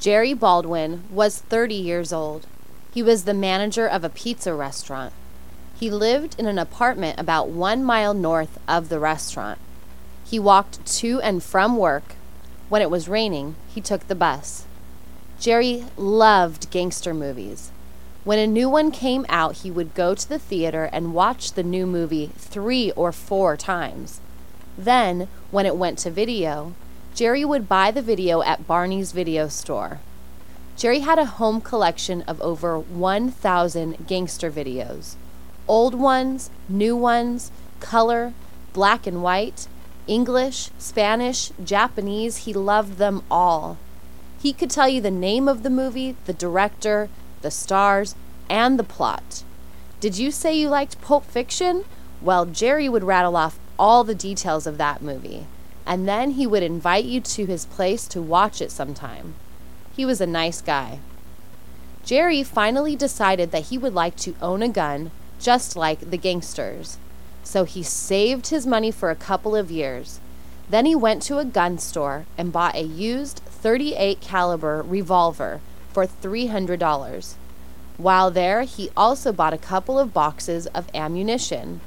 Jerry Baldwin was 30 years old. He was the manager of a pizza restaurant. He lived in an apartment about one mile north of the restaurant. He walked to and from work. When it was raining, he took the bus. Jerry loved gangster movies. When a new one came out, he would go to the theater and watch the new movie three or four times. Then, when it went to video, Jerry would buy the video at Barney's video store. Jerry had a home collection of over 1,000 gangster videos old ones, new ones, color, black and white, English, Spanish, Japanese. He loved them all. He could tell you the name of the movie, the director, the stars, and the plot. Did you say you liked Pulp Fiction? Well, Jerry would rattle off all the details of that movie, and then he would invite you to his place to watch it sometime. He was a nice guy. Jerry finally decided that he would like to own a gun just like the gangsters. So he saved his money for a couple of years. Then he went to a gun store and bought a used 38 caliber revolver for $300. While there, he also bought a couple of boxes of ammunition.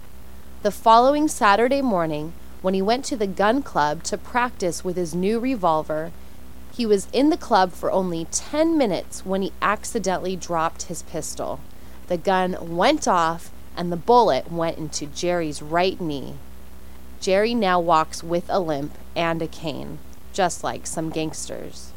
The following Saturday morning, when he went to the gun club to practice with his new revolver, he was in the club for only 10 minutes when he accidentally dropped his pistol. The gun went off and the bullet went into Jerry's right knee. Jerry now walks with a limp and a cane, just like some gangsters.